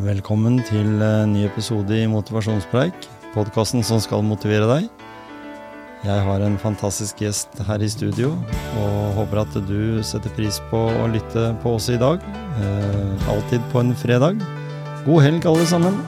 Velkommen til en ny episode i Motivasjonspreik, podkasten som skal motivere deg. Jeg har en fantastisk gjest her i studio, og håper at du setter pris på å lytte på oss i dag. Eh, alltid på en fredag. God helg, alle sammen.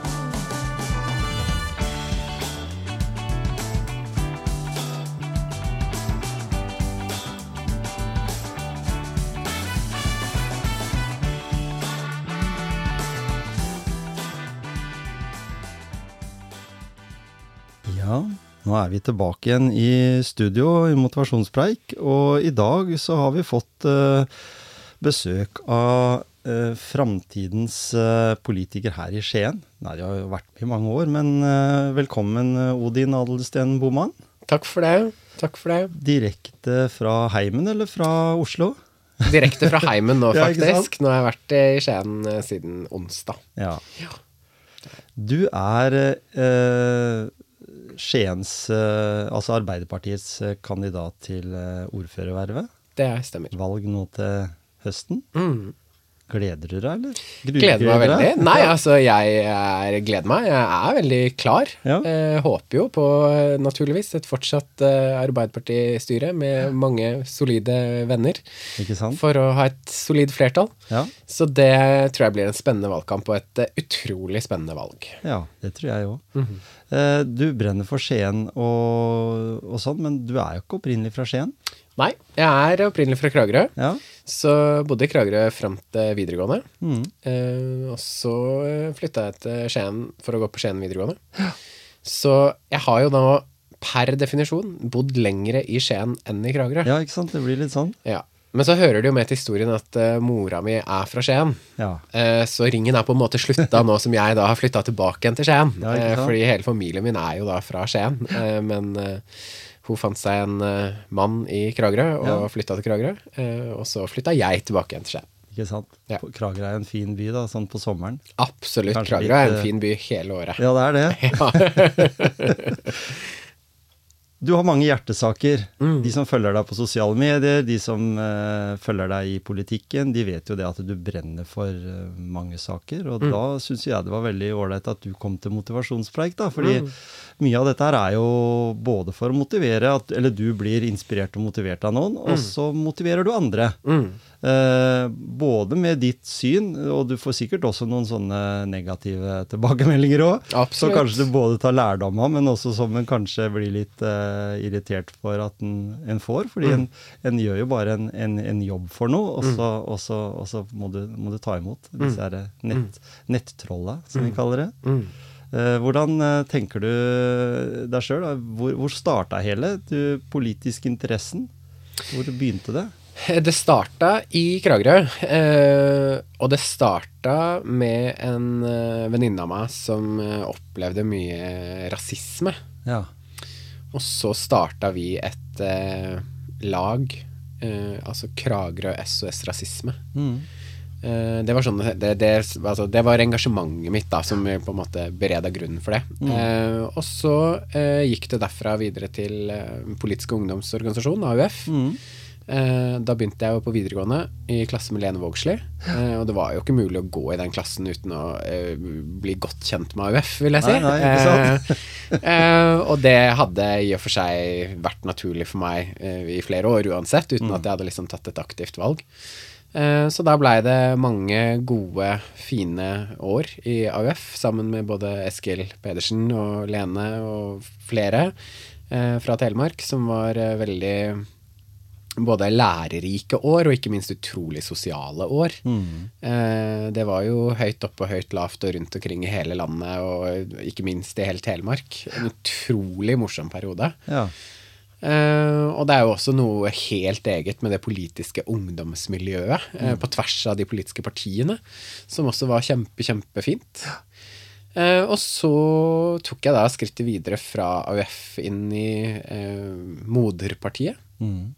Er vi tilbake igjen i studio i Motivasjonspreik, og i dag så har vi fått eh, besøk av eh, framtidens eh, politiker her i Skien. Nei, de har jo vært med i mange år, men velkommen Odin Adelsten Boman. Takk for det. Takk for det. Direkte fra heimen eller fra Oslo? Direkte fra heimen nå, Ja, faktisk. Nå har jeg vært i Skien siden onsdag. Ja. Du er eh, Skiens, eh, altså Arbeiderpartiets eh, kandidat til eh, ordførervervet. Det stemmer. Valg nå til høsten. Mm. Gleder du deg, eller? Gruger Gleder meg du deg? veldig. Nei, altså, jeg er, gleder meg. Jeg er veldig klar. Ja. Eh, håper jo på, eh, naturligvis, et fortsatt eh, Arbeiderparti-styre med mange solide venner Ikke sant? for å ha et solid flertall. Ja, Så det tror jeg blir en spennende valgkamp, og et uh, utrolig spennende valg. ja det tror jeg òg. Mhm. Du brenner for Skien og, og sånn, men du er jo ikke opprinnelig fra Skien? Nei, jeg er opprinnelig fra Kragerø, Ja. så bodde i Kragerø fram til videregående. Mm. Eh, og så eh, flytta jeg til Skien for å gå på Skien videregående. Så jeg har jo da per definisjon bodd lengre i Skien enn i Kragerø. ja, ikke sant? Det blir litt sånn. Ja. Men så hører det jo med til historien at uh, mora mi er fra Skien. Ja. Uh, så ringen er på en måte slutta nå som jeg da har flytta tilbake igjen til Skien. Ja, Eh, fordi hele familien min er jo da fra Skien. Men hun fant seg en uh, mann i Kragerø og Ja. flytta til Kragerø. Uh, og så flytta jeg tilbake igjen til Skien. Ikke sant? Ja. Kragerø er en fin by, da, sånn på sommeren. Absolutt. Kanskje Kragerø er en fin by hele året. Ja, det er det. Ja. Du har mange hjertesaker. Mm. De som følger deg på sosiale medier, de som uh, følger deg i politikken, de vet jo det at du brenner for uh, mange saker. Og Mm. da syns jeg det var veldig ålreit at du kom til motivasjonspreik, da. Fordi Mm. mye av dette her er jo både for å motivere, at, eller du blir inspirert og motivert av noen, og så motiverer du andre. Mm. Eh, både med ditt syn, og du får sikkert også noen sånne negative tilbakemeldinger òg. Så kanskje du både tar lærdom av, men også som en kanskje blir litt uh, irritert for at en, en får. Fordi en, en gjør jo bare en, en, en jobb for noe, og så, og så, og så må, du, må du ta imot disse her nett, nettrolla, som vi kaller det. Mm. Eh, hvordan tenker du deg sjøl? Hvor, hvor starta hele du, politisk interessen? Hvor begynte det? Det starta i Kragerø. Eh, og det starta med en eh, venninne av meg som eh, opplevde mye rasisme. Ja. Og så starta vi et eh, lag, eh, altså Kragerø SOS Rasisme. Mm. Eh, det var sånn det, det, altså, det var engasjementet mitt da som på en måte bereda grunnen for det. Eh, og så eh, gikk det derfra videre til eh, Politisk ungdomsorganisasjon, AUF. Mm. Eh, da begynte jeg jo på videregående i klasse med Lene Vågslid. Eh, og det var jo ikke mulig å gå i den klassen uten å eh, bli godt kjent med AUF, vil jeg si. Nei, nei, og det hadde i og for seg vært naturlig for meg i flere år uansett, uten Mm. at jeg hadde liksom tatt et aktivt valg. Så da blei det mange gode, fine år i AUF, sammen med både Eskil Pedersen og Lene og flere fra Telemark, som var veldig både lærerike år og ikke minst utrolig sosiale år. Mm. Eh, det var jo høyt oppe og høyt lavt og rundt omkring i hele landet, og ikke minst i hele Telemark. En utrolig morsom periode. Ja. Eh, og det er jo også noe helt eget med det politiske ungdomsmiljøet, eh, på tvers av de politiske partiene, som også var kjempe, kjempefint. Uh, og så tok jeg da skrittet videre fra AUF inn i uh, moderpartiet. Mm.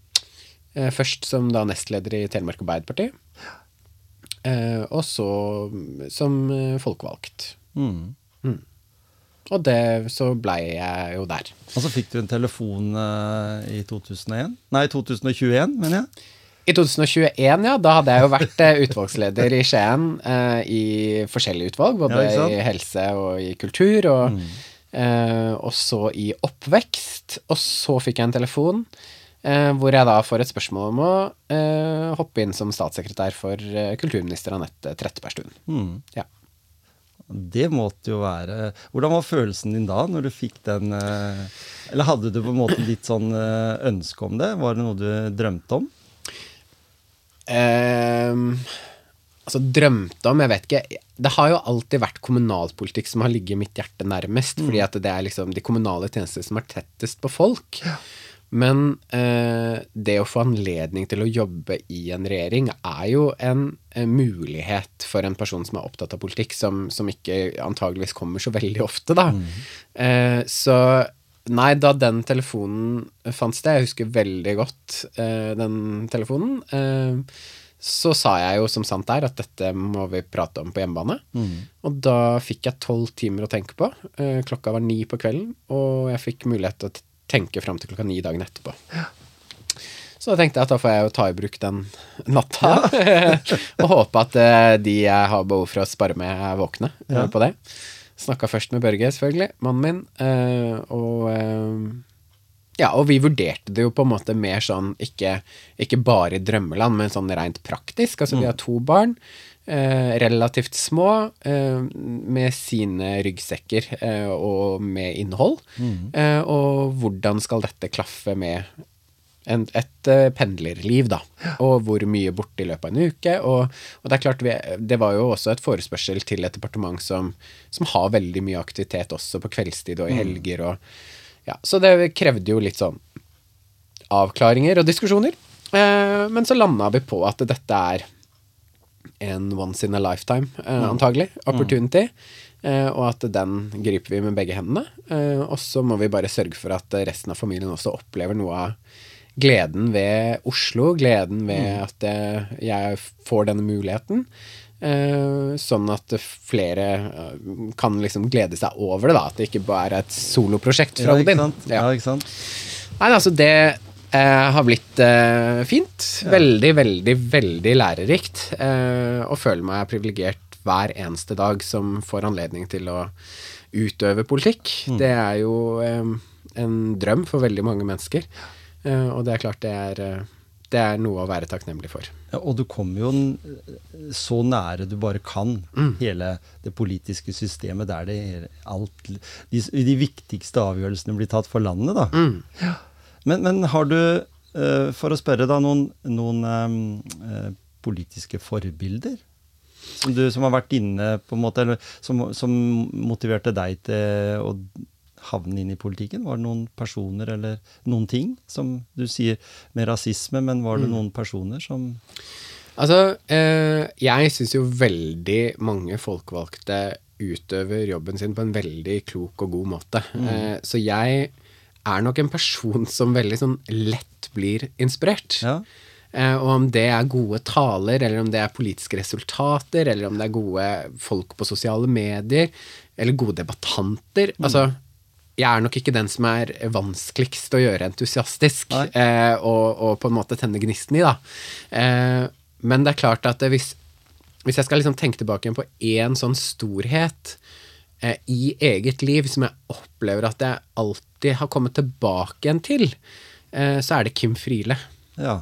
Eh, først som da nestleder i Telemark Arbeiderparti. Eh, og så som eh, folkevalgt. Mm. Og det, så blei jeg jo der. Og så fikk du en telefon i 2001? Nei, 2021, mener jeg. I 2021, ja. Da hadde jeg jo vært utvalgsleder i Skien eh, i forskjellige utvalg, både Ja, i helse og i kultur, og, Mm. eh, så i oppvekst. Og så fikk jeg en telefon hvor jeg da får et spørsmål om å eh, hoppe inn som statssekretær for eh, kulturminister Anette Trettebergstuen. Mm. Ja. Det måtte jo være Hvordan var følelsen din da, når du fikk den eh, Eller hadde du på en måte litt sånn eh, ønske om det? Var det noe du drømte om? Ehm, altså drømte om, jeg vet ikke Det har jo alltid vært kommunalpolitikk som har ligget mitt hjerte nærmest, fordi at det er liksom de kommunale tjenester som er tettest på folk. Men eh, det å få anledning til å jobbe i en regjering er jo en, en mulighet for en person som er opptatt av politikk, som, som ikke antageligvis kommer så veldig ofte, da. Eh, så nei, da den telefonen fant sted, jeg husker veldig godt eh, den telefonen, eh, så sa jeg jo som sant er at dette må vi prate om på hjemmebane. Og da fikk jeg tolv timer å tenke på. Eh, klokka var ni på kvelden, og jeg fikk mulighet til å tenke fram til klokka ni dagen etterpå. Så da tenkte jeg at da får jeg jo ta i bruk den natta, og håpe at eh, de jeg har behov for å spare med, er våkne eh, Ja. på det. Snakka først med Børge, selvfølgelig, mannen min, eh, og ja, og vi vurderte det jo på en måte mer sånn, ikke, ikke bare i drømmeland, men sånn rent praktisk. Altså, vi har to barn, relativt små, eh, med sine ryggsekker eh, og med innhold. Eh, og hvordan skal dette klaffe med en, et eh, pendlerliv, da. Og hvor mye borte i løpet av en uke. Og, og det er klart, vi, det var jo også et forespørsel til et departement som, som har veldig mye aktivitet også på kveldstid og i helger. og ja, Så det krevde jo litt sånn avklaringer og diskusjoner. Eh, men så landa vi på at dette er en once in a lifetime, uh, antagelig, opportunity. Uh, og at den griper vi med begge hendene. Uh, og så må vi bare sørge for at resten av familien også opplever noe av gleden ved Oslo, gleden ved at uh, jeg får denne muligheten. Sånn at flere kan liksom glede seg over det, da. At det ikke bare er et soloprosjekt fra Ja, Odin. Ja. Ja, ikke sant? Nei, altså det eh, har blitt eh, fint. Veldig, veldig, veldig lærerikt. Eh, og føler meg privilegert hver eneste dag som får anledning til å utøve politikk. Det er jo eh, en drøm for veldig mange mennesker. Eh, og det er klart det er, eh, det er noe å være takknemlig for. Ja, og du kommer jo så nære du bare kan hele det politiske systemet der det er alt, de, de viktigste avgjørelsene blir tatt for landet, da. Ja. Men, men har du, eh, for å spørre da, noen, noen eh, eh, politiske forbilder? Som, du, som har vært inne, på en måte, eller som, som motiverte deg til å havne inn i politikken? Var det noen personer eller noen ting som du sier med rasisme, men var det noen personer som Altså, eh, jeg syns jo veldig mange folkevalgte utøver jobben sin på en veldig klok og god måte. Eh, så jeg er nok en person som veldig sånn lett blir inspirert. Ja. Eh, og om det er gode taler, eller om det er politiske resultater, eller om det er gode folk på sosiale medier, eller gode debattanter Altså, jeg er nok ikke den som er vanskeligst å gjøre entusiastisk, eh, og, og på en måte tenne gnisten i, da. Eh, men det er klart at hvis, hvis jeg skal liksom tenke tilbake på én sånn storhet eh, i eget liv som jeg opplever at jeg alltid har kommet tilbake igjen til, eh, så er det Kim Friele. Ja.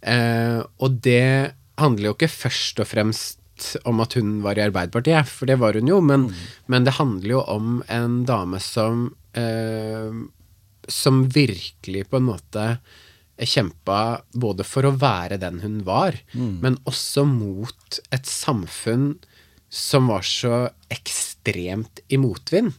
Eh, og det handler jo ikke først og fremst om at hun var i Arbeiderpartiet, for det var hun jo, men, men det handler jo om en dame som eh, Som virkelig på en måte kjempa både for å være den hun var, men også mot et samfunn som var så ekstremt i motvind.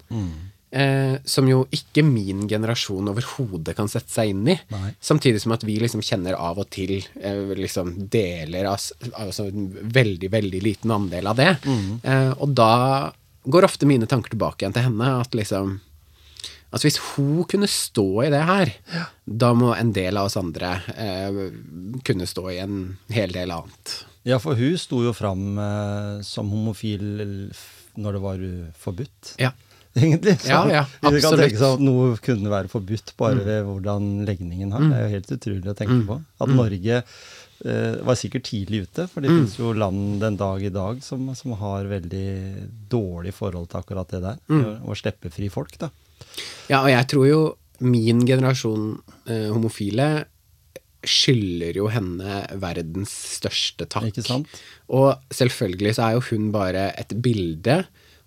Eh, som jo ikke min generasjon overhodet kan sette seg inn i. Nei. Samtidig som at vi liksom kjenner av og til eh, liksom deler av Altså en veldig, veldig liten andel av det. Eh, og da går ofte mine tanker tilbake igjen til henne. At liksom Altså hvis hun kunne stå i det her, da må en del av oss andre eh, kunne stå i en hel del annet. Ja, for hun sto jo fram eh, som homofil når det var uh, forbudt. Ja. egentlig. Så Ja, ja, Vi kan tenke seg at noe kunne være forbudt bare ved hvordan legningen har. Det er jo helt utrolig å tenke på. At Norge eh, var sikkert tidlig ute, for det finnes jo land den dag i dag som, som har veldig dårlig forhold til akkurat det der. Å slippe fri folk, da. Ja, og jeg tror jo min generasjon eh, homofile skylder jo henne verdens største takk. Ikke sant? Og selvfølgelig så er jo hun bare et bilde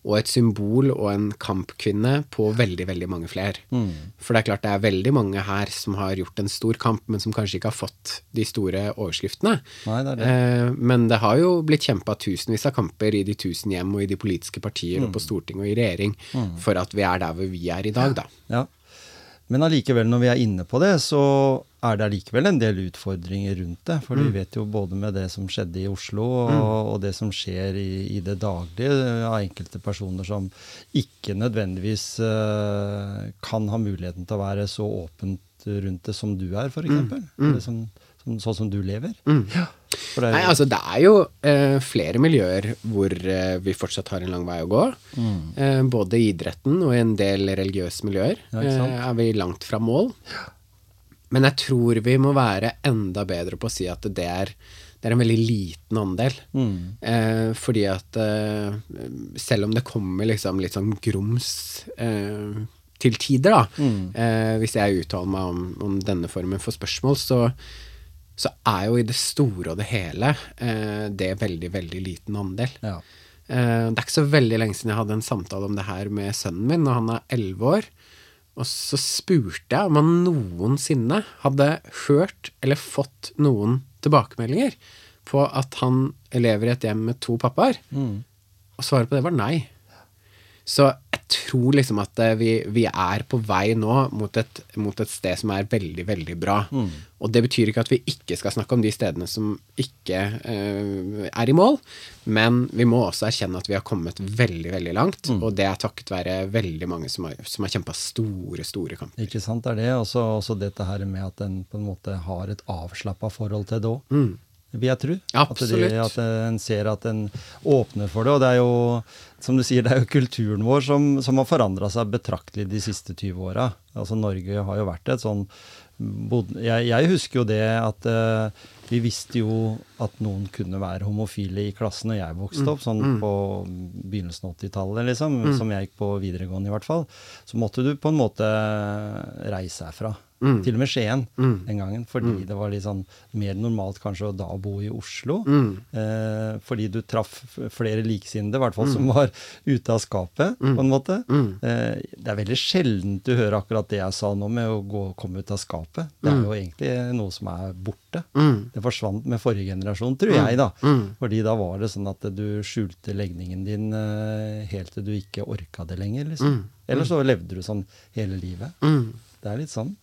og et symbol og en kampkvinne på veldig, veldig mange flere. Mm. For det er klart det er veldig mange her som har gjort en stor kamp, men som kanskje ikke har fått de store overskriftene. Nei, det det. Eh, men det har jo blitt kjempa tusenvis av kamper i de tusen hjem og i de politiske partier Mm. og på Stortinget og i regjering for at vi er der hvor vi er i dag, da. Ja. Men allikevel, når vi er inne på det, så er det allikevel en del utfordringer rundt det. For Mm. vi vet jo både med det som skjedde i Oslo, og, og det som skjer i, i det daglige av enkelte personer som ikke nødvendigvis uh, kan ha muligheten til å være så åpent rundt det som du er, f.eks. Mm. Eller som, som, sånn som du lever. Ja. For det er Nei, altså det er jo eh, flere miljøer hvor eh, vi fortsatt har en lang vei å gå. Mm. Eh, både i idretten og i en del religiøse miljøer Ja, eh, er vi langt fra mål. Men jeg tror vi må være enda bedre på å si at det er, det er en veldig liten andel. Mm. Eh, fordi at eh, selv om det kommer liksom litt sånn grums eh, til tider, da, Mm. eh, hvis jeg uttaler meg om, om denne formen for spørsmål, så, så er jo i det store og det hele eh, det veldig, veldig liten andel. Ja. Eh, det er ikke så veldig lenge siden jeg hadde en samtale om det her med sønnen min, når han er elleve år. Og så spurte jeg om han noensinne hadde hørt eller fått noen tilbakemeldinger på at han lever i et hjem med to pappaer. Mm. Og svaret på det var nei. Så tror liksom at eh, vi, vi er på vei nå mot et, mot et sted som er veldig, veldig bra. Og det betyr ikke at vi ikke skal snakke om de stedene som ikke uh, er i mål, men vi må også erkjenne at vi har kommet veldig, veldig langt. Og det er takket være veldig mange som har, som har kjempa store, store kamper. Ikke sant, det er det. Også, også dette her med at en på en måte har et avslappa forhold til det òg. Mm. Vil jeg tro. At, de, at en ser at en åpner for det. Og det er jo, som du sier, det er jo kulturen vår som, som har forandra seg betraktelig de siste 20 åra. Altså, Norge har jo vært et sånn jeg, jeg husker jo det at eh, vi visste jo at noen kunne være homofile i klassen da jeg vokste opp, sånn på begynnelsen av 80-tallet, liksom, som jeg gikk på videregående i hvert fall. Så måtte du på en måte reise herfra. Til og med Skien den gangen, fordi det var litt sånn mer normalt kanskje å da bo i Oslo. Eh, fordi du traff flere likesinnede, i hvert fall som var ute av skapet, på en måte. Eh, det er veldig sjeldent du hører akkurat det jeg sa nå med å gå, komme ut av skapet. Det er jo egentlig noe som er borte. Det forsvant med forrige generasjon, tror jeg, da. Fordi da var det sånn at du skjulte legningen din eh, helt til du ikke orka det lenger, liksom. Eller så levde du sånn hele livet. Det er litt sånn.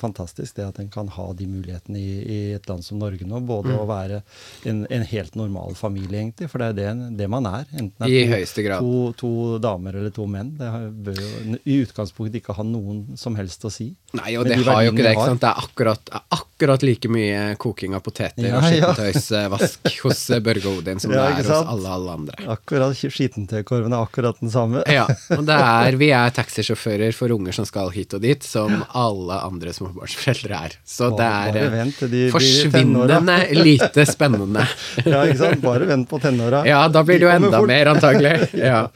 Fantastisk det at en kan ha de mulighetene i, i et land som Norge nå. Både å være en, en helt normal familie, egentlig. For det er det, det man er. Enten det I er to, høyeste grad. to, to damer eller to menn. Det bør jo i utgangspunktet ikke ha noen som helst å si. Nei, og det de har jo ikke det. ikke sant? Det er akkurat, akkurat like mye koking av poteter Ja, og ja. hos eh, Børge Odin som Ja, det er hos alle, alle andre. Akkurat Skittentøykorven er akkurat den samme. Ja, og det er, vi er taxisjåfører for unger som skal hit og dit, som alle andre småbarnsforeldre er. Så det er vent de forsvinnende lite spennende. Ja, ikke sant? Bare vent på tenåra. Ja, da blir det jo enda fort. mer, antagelig. Ja.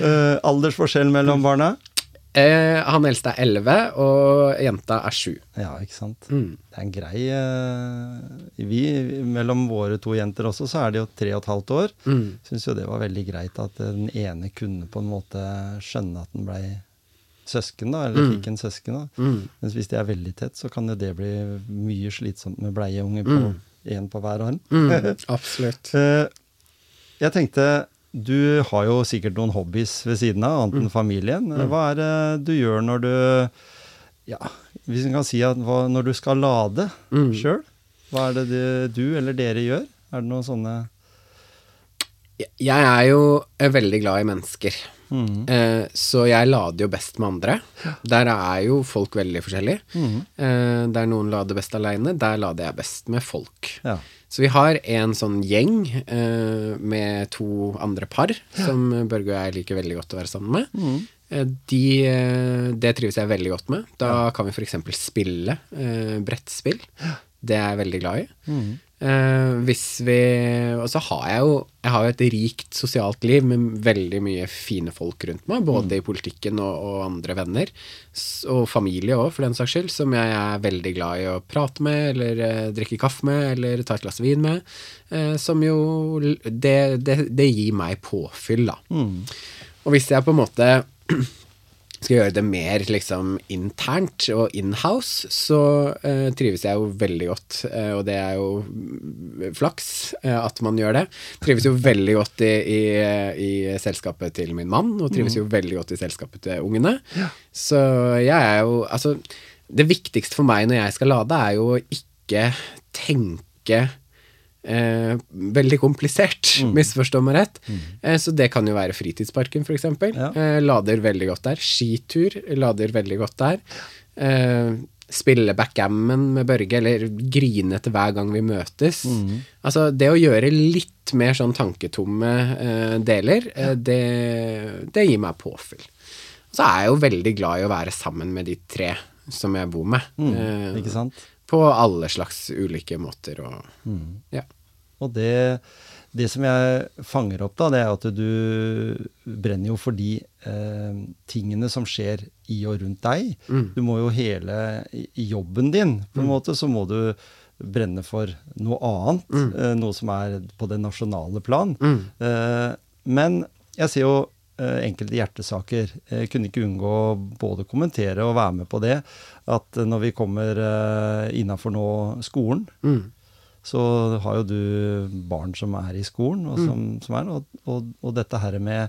Uh, aldersforskjell mellom barna? Eh, han eldste er 11, og jenta er 7. Ja, ikke sant. Mm. Det er en grei eh, Vi, mellom våre to jenter også, så er det jo tre og et halvt år. Mm. Syns jo det var veldig greit at den ene kunne på en måte skjønne at den blei søsken, da, eller Mm. fikk en søsken. da. Mm. Mens hvis de er veldig tett, så kan jo det bli mye slitsomt med bleieunger på én på hver arm. Mm, absolutt. Eh, jeg tenkte du har jo sikkert noen hobbies ved siden av, annet Mm. enn familien. Hva er det du gjør når du Ja, hvis en kan si at hva, når du skal lade Mm. sjøl? Hva er det du, du eller dere gjør? Er det noen sånne Jeg er jo veldig glad i mennesker. Mm. Eh, så jeg lader jo best med andre. Der er jo folk veldig forskjellige. Mm. Eh, der noen lader best aleine, der lader jeg best med folk. Ja. Så vi har en sånn gjeng eh, med to andre par som Børge og jeg liker veldig godt å være sammen med. Mm. Eh, De, eh, det trives jeg veldig godt med. Da kan vi f.eks. spille eh, brettspill. Det er jeg veldig glad i. Mm. Eh, hvis vi Og så har jeg jo Jeg har jo et rikt sosialt liv med veldig mye fine folk rundt meg, både i politikken og, og andre venner. Og familie òg, for den saks skyld, som jeg er veldig glad i å prate med, eller uh, drikke kaffe med, eller ta et glass vin med. Uh, som jo det, det, det gir meg påfyll, da. Mm. Og hvis jeg på en måte skal gjøre det mer liksom internt og inhouse, så eh, trives jeg jo veldig godt, eh, og det er jo mm, flaks eh, at man gjør det. Trives jo veldig godt i, i, i selskapet til min mann, og trives jo veldig godt i selskapet til ungene. Så jeg er jo Altså, det viktigste for meg når jeg skal lade, er jo ikke tenke Eh, veldig komplisert, misforstå meg rett. Eh, så det kan jo være Fritidsparken, f.eks. Ja. Eh, lader veldig godt der. Skitur lader veldig godt der. Eh, spille backgammon med Børge, eller grine etter hver gang vi møtes. Altså, det å gjøre litt mer sånn tanketomme eh, deler, eh, det, det gir meg påfyll. Så er jeg jo veldig glad i å være sammen med de tre som jeg bor med. Mm. Ikke sant? På alle slags ulike måter og Ja. Og det, det som jeg fanger opp, da, det er at du brenner jo for de eh, tingene som skjer i og rundt deg. Du må jo hele jobben din, på en måte, så må du brenne for noe annet. Eh, noe som er på det nasjonale plan. Eh, men jeg ser jo enkelte hjertesaker. Jeg kunne ikke unngå å både kommentere og være med på det. At eh, når vi kommer uh, innafor nå skolen, Mm. så har jo du barn som er i skolen, og, som, som er, og, og, og dette her med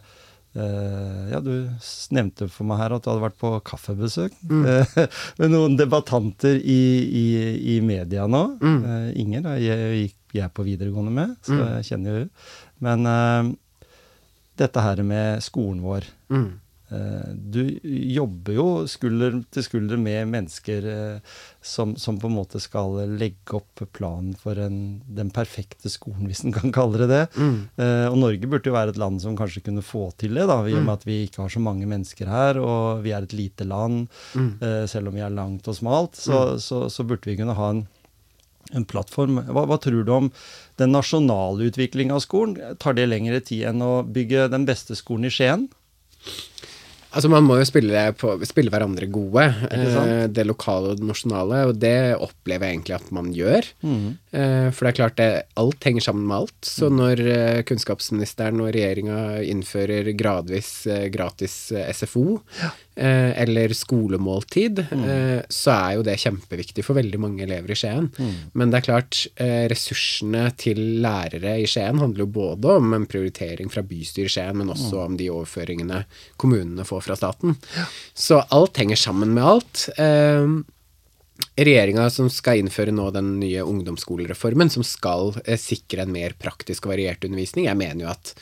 Uh, Ja, du nevnte for meg her at du hadde vært på kaffebesøk eh, med noen debattanter i, i, i media nå. Eh, Inger da, jeg gikk jeg på videregående med, så jeg kjenner jo henne. Men eh, dette her med skolen vår Mm. Eh, Du jobber jo skulder til skulder med mennesker eh, som, som på en måte skal legge opp planen for en, den perfekte skolen, hvis en kan kalle det det. Mm. Og Norge burde jo være et land som kanskje kunne få til det, da, i og med at vi ikke har så mange mennesker her, og vi er et lite land. Mm. Selv om vi er langt og smalt, så, så, så burde vi kunne ha en en plattform. Hva, hva tror du om den nasjonale utviklinga av skolen? Tar det lengre tid enn å bygge den beste skolen i Skien? Altså Man må jo spille, på, spille hverandre gode, eh, det lokale og det nasjonale, og det opplever jeg egentlig at man gjør. Mm. Eh, for det er klart, det, alt henger sammen med alt. Så når eh, kunnskapsministeren og regjeringa innfører gradvis eh, gratis eh, SFO, eh, eller skolemåltid, mm. så er jo det kjempeviktig for veldig mange elever i Skien. Men det er klart, eh, ressursene til lærere i Skien handler jo både om en prioritering fra bystyret i Skien, men også om de overføringene kommunene får fra staten. Så alt henger sammen med alt. Eh, Regjeringa som skal innføre nå den nye ungdomsskolereformen, som skal eh, sikre en mer praktisk og variert undervisning, jeg mener jo at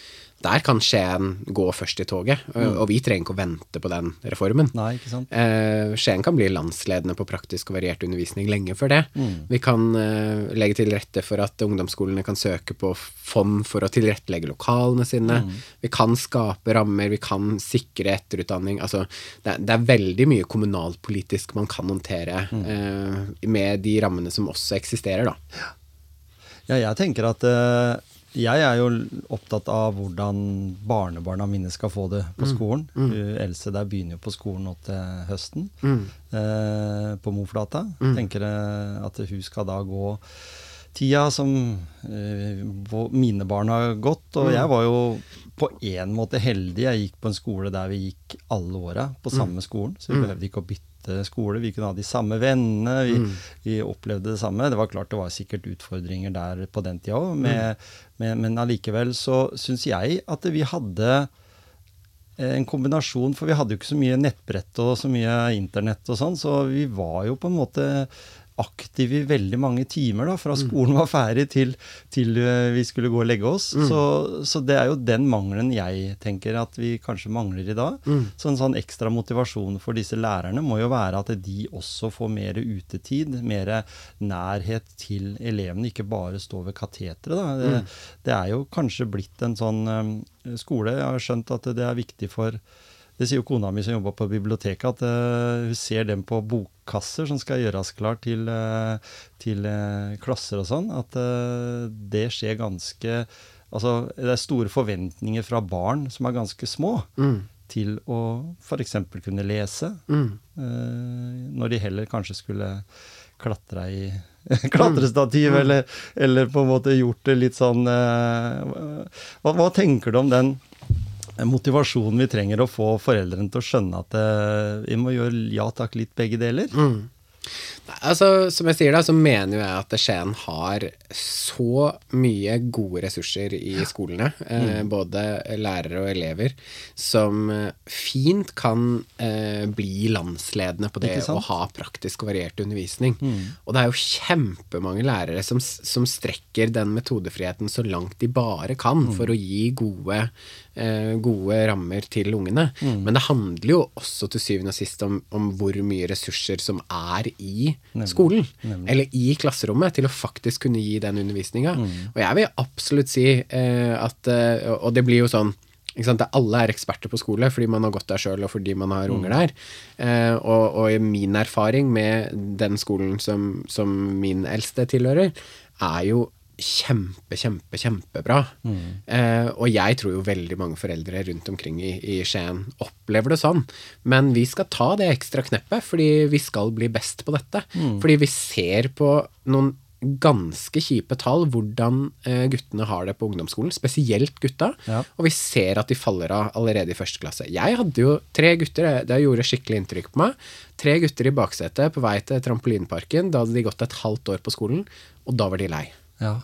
der kan Skien gå først i toget, og, og vi trenger ikke å vente på den reformen. Nei, ikke sant? Eh, Skien kan bli landsledende på praktisk og variert undervisning lenge før det. Vi kan eh, legge til rette for at ungdomsskolene kan søke på fond for å tilrettelegge lokalene sine. Vi kan skape rammer, vi kan sikre etterutdanning. Altså, det, er- det er veldig mye kommunalpolitisk man kan håndtere eh, med de rammene som også eksisterer, da. Ja, jeg tenker at eh, jeg er jo opptatt av hvordan barnebarna mine skal få det på skolen. Hun Else der begynner jo på skolen nå til høsten, eh, på Moflata. Tenker eh, at hun skal da gå tida som eh, mine barn har gått. Og jeg var jo på en måte heldig. Jeg gikk på en skole der vi gikk alle åra på samme skolen, så vi behøvde ikke å bytte skole. Vi kunne ha de samme vennene. Vi, vi opplevde det samme. Det var klart det var sikkert utfordringer der på den tida òg, men allikevel så syns jeg at vi hadde eh, en kombinasjon, for vi hadde jo ikke så mye nettbrett og så mye internett og sånn, så vi var jo på en måte aktiv i veldig mange timer da, fra skolen var ferdig til, til eh, vi skulle gå og legge oss. Så, så det er jo den mangelen jeg tenker at vi kanskje mangler i dag. Så en sånn ekstra motivasjon for disse lærerne må jo være at de også får mer utetid, mer nærhet til elevene, ikke bare stå ved kateteret. Det, det er jo kanskje blitt en sånn eh, skole Jeg har skjønt at det er viktig for det sier jo kona mi som jobber på biblioteket, at uh, hun ser dem på bokkasser som skal gjøres klar til, uh, til uh, klasser og sånn. At det skjer ganske Altså, det er store forventninger fra barn som er ganske små, til å f.eks. kunne lese. Mm. når de heller kanskje skulle klatre i klatrestativ, eller, eller på en måte gjort det litt sånn hva, hva tenker du om den motivasjonen vi trenger å få foreldrene til å skjønne at eh, vi må gjøre ja takk litt begge deler? Mm. Altså, som jeg sier da, så mener jo jeg at Skien har så mye gode ressurser i skolene, eh, både lærere og elever, som eh, fint kan eh, bli landsledende på det å ha praktisk og variert undervisning. Og det er jo kjempemange lærere som, som strekker den metodefriheten så langt de bare kan for å gi gode, eh, gode rammer til ungene. Men det handler jo også til syvende og sist om, om hvor mye ressurser som er i skolen, eller i klasserommet, til å faktisk kunne gi den undervisninga. Og jeg vil absolutt si eh, at eh, Og det blir jo sånn? Alle er eksperter på skole fordi man har gått der sjøl og fordi man har unger der. Eh, og, og min erfaring med den skolen som, som min eldste tilhører, er jo kjempe, kjempe, kjempebra. Eh, og jeg tror jo veldig mange foreldre rundt omkring i, i Skien opplever det sånn. Men vi skal ta det ekstra kneppet, fordi vi skal bli best på dette. Fordi vi ser på noen ganske kjipe tall hvordan eh, guttene har det på ungdomsskolen, spesielt gutta. Ja. Og vi ser at de faller av allerede i første klasse. Jeg hadde jo tre gutter, det gjorde skikkelig inntrykk på meg. Tre gutter i baksetet på vei til trampolineparken. Da hadde de gått et halvt år på skolen, og da var de lei. Ja,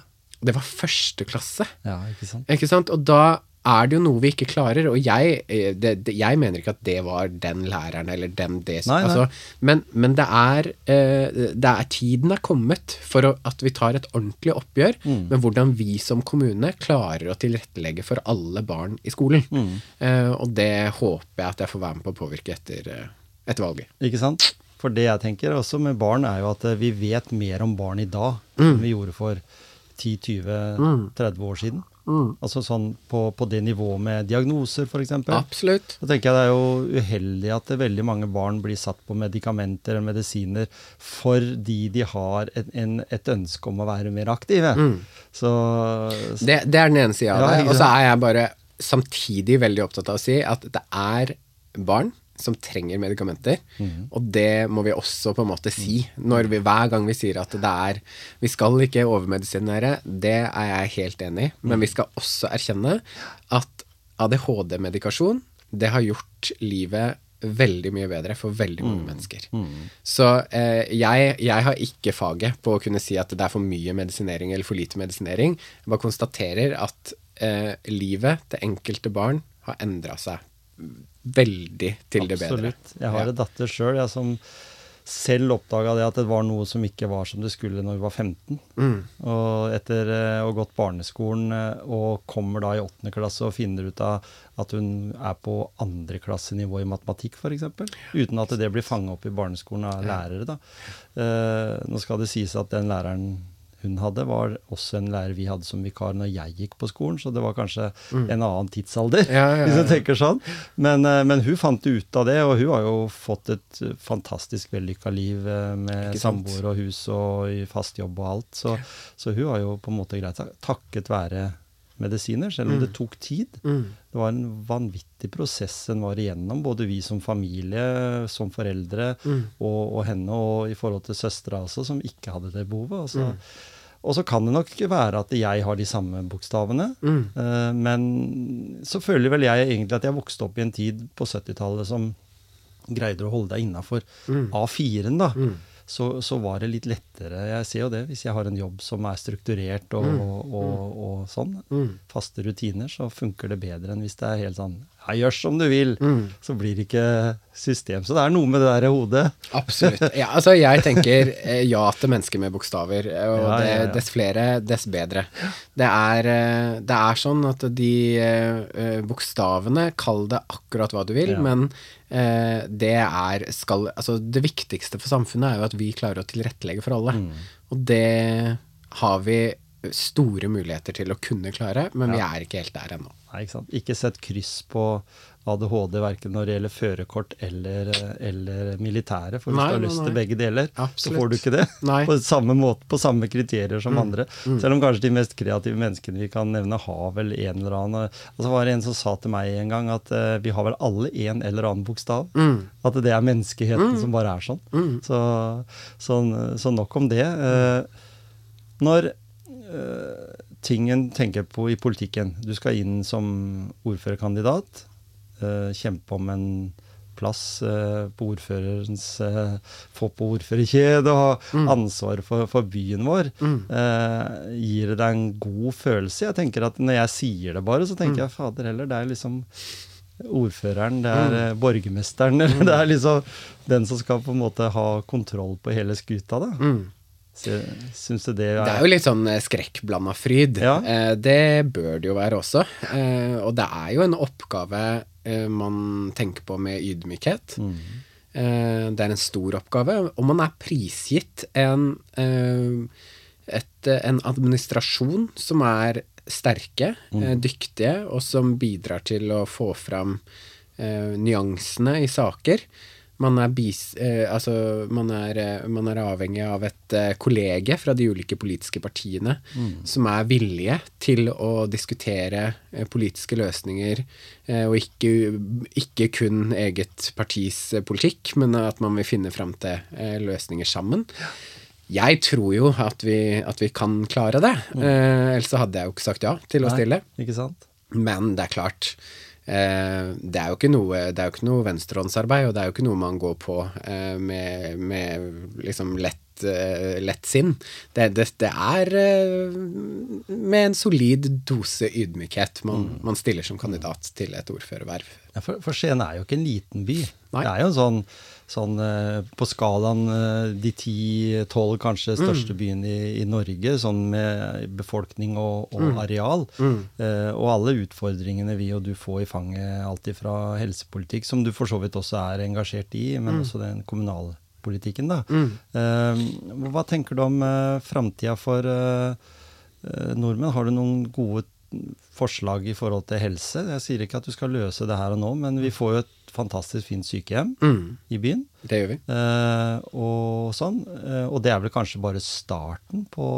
det var første klasse. ja ikke sant? Ikke sant? Og da er det jo noe vi ikke klarer, og jeg, eh, det, det, jeg mener ikke at det var den læreren eller den det Nei, nei. Altså, men, men det er, eh, det er Tiden er kommet for at vi tar et ordentlig oppgjør Mm. med hvordan vi som kommune klarer å tilrettelegge for alle barn i skolen. Mm. Eh, og det håper jeg at jeg får være med på å påvirke etter, etter valget. Ikke sant? For det jeg tenker også med barn, er jo at vi vet mer om barn i dag Mm. enn vi gjorde for 10-20-30 år siden. Altså sånn på, på det nivået med diagnoser, f.eks. Absolutt. Da tenker jeg det er jo uheldig at veldig mange barn blir satt på medikamenter eller medisiner fordi de har en, en, et ønske om å være mer aktive. Så, så Det, det er den ene sida av det. Og så er jeg bare samtidig veldig opptatt av å si at det er barn som trenger medikamenter, Mm. og det må vi også på en måte si når vi, hver gang vi sier at det er Vi skal ikke overmedisinere, det er jeg helt enig i, men vi skal også erkjenne at ADHD-medikasjon, det har gjort livet veldig mye bedre for veldig mange mennesker. Så eh, jeg, jeg har ikke faget på å kunne si at det er for mye medisinering eller for lite medisinering. Jeg bare konstaterer at eh, livet til enkelte barn har endra seg veldig til det bedre. Absolutt. Jeg har Ja. en datter sjøl som selv oppdaga det at det var noe som ikke var som det skulle når hun var 15. Mm. Og etter eh, å ha gått barneskolen eh, og kommer da i åttende klasse og finner ut av at hun er på andreklassenivå i matematikk f.eks. Uten at det blir fanga opp i barneskolen av lærere. da. Eh, nå skal det sies at den læreren hun hadde, var også en lærer vi hadde som vikar når jeg gikk på skolen, så det var kanskje en annen tidsalder, Mm. Ja, ja, ja. hvis du tenker sånn. Men, eh, men hun fant ut av det, og hun har jo fått et fantastisk vellykka liv eh, med samboer og hus og fast jobb og alt. Så, så hun har jo på en måte greit tak- takket være medisiner, selv om det tok tid. Mm. Det var en vanvittig prosess en var igjennom, både vi som familie, som foreldre, Mm. og, og henne, og i forhold til søstera også, som ikke hadde det behovet. Altså, Mm. Og så kan det nok være at jeg har de samme bokstavene, Mm. Uh, men så føler vel jeg egentlig at jeg vokste opp i en tid på 70-tallet som greide å holde deg innafor Mm. A4-en, da. Mm. Så, så var det litt lettere. Jeg ser jo det hvis jeg har en jobb som er strukturert og, og, og, og sånn. Mm. Faste rutiner, så funker det bedre enn hvis det er helt sånn ja, gjør som du vil, så blir det ikke system. Så det er noe med det der hodet. Absolutt. Ja, altså jeg tenker eh, ja til mennesker med bokstaver, eh, og Ja, det, dess flere, dess bedre. Det er, eh, det er sånn at de bokstavene, kall det akkurat hva du vil, men det er skal, altså det viktigste for samfunnet er jo at vi klarer å tilrettelegge for alle. Mm. Og det har vi store muligheter til å kunne klare, men vi er ikke helt der ennå. Nei, ikke sant? Ikke sett kryss på ADHD verken når det gjelder førerkort eller, eller militære. For hvis Nei, du har lyst nei. til begge deler, så får du ikke det. På samme måte, på samme kriterier Mm. som andre. Selv om kanskje de mest kreative menneskene vi kan nevne, har vel en eller annen Altså var det en som sa til meg en gang at uh, vi har vel alle en eller annen bokstav. Mm. At det er menneskeheten som bare er sånn. Så, så, Så nok om det. Uh, når eh, tingen tenker på i politikken Du skal inn som ordførerkandidat. Eh, kjempe om en plass eh, på ordførerens eh, Få på ordførerkjede og ha ansvar for, for byen vår. eh, gir det deg en god følelse? Jeg tenker at Når jeg sier det bare, så tenker jeg fader heller, det er liksom ordføreren, det er mm. borgermesteren, eller det er liksom den som skal på en måte ha kontroll på hele skuta, da. Mm. Syns du det er, Det er jo litt sånn skrekkblanda fryd. Ja. Eh, det bør det jo være også. Eh, og det er jo en oppgave man tenker på med ydmykhet. Mm. Eh, det er en stor oppgave, og man er prisgitt en, eh, et, en administrasjon som er sterke, eh, dyktige, og som bidrar til å få fram eh, nyansene i saker. Man er, bis, eh, altså, man, er, eh, man er avhengig av et eh, kollege fra de ulike politiske partiene som er villige til å diskutere eh, politiske løsninger, eh, og ikke, ikke kun eget partis eh, politikk, men at man vil finne fram til løsninger sammen. Jeg tror jo at vi, at vi kan klare det, eh, ellers så hadde jeg jo ikke sagt ja til å Nei, stille. Ikke sant? Men det er klart det, er jo ikke noe, det er jo ikke noe venstrehåndsarbeid, og det er jo ikke noe man går på eh, med, med liksom lett, eh, lett sinn. Det, det, det er eh, med en solid dose ydmykhet man, man stiller som kandidat til et ordførerverv. Ja, for, for Skien er jo ikke en liten by. Nei. Det er jo en sånn, sånn eh, på skalaen eh, de ti-tolv kanskje største byene i, i Norge, sånn med befolkning og, og areal. Eh, og alle utfordringene vi og du får i fanget, alt ifra helsepolitikk, som du for så vidt også er engasjert i, men også den kommunalpolitikken, da. Eh, hva tenker du om eh, framtida for eh, eh, nordmenn? Har du noen gode forslag i forhold til helse? Jeg sier ikke at du skal løse det her og nå, men vi får jo et fantastisk fint sykehjem Mm, i byen. det gjør vi. Eh, og sånn. Eh, og det er vel kanskje bare starten på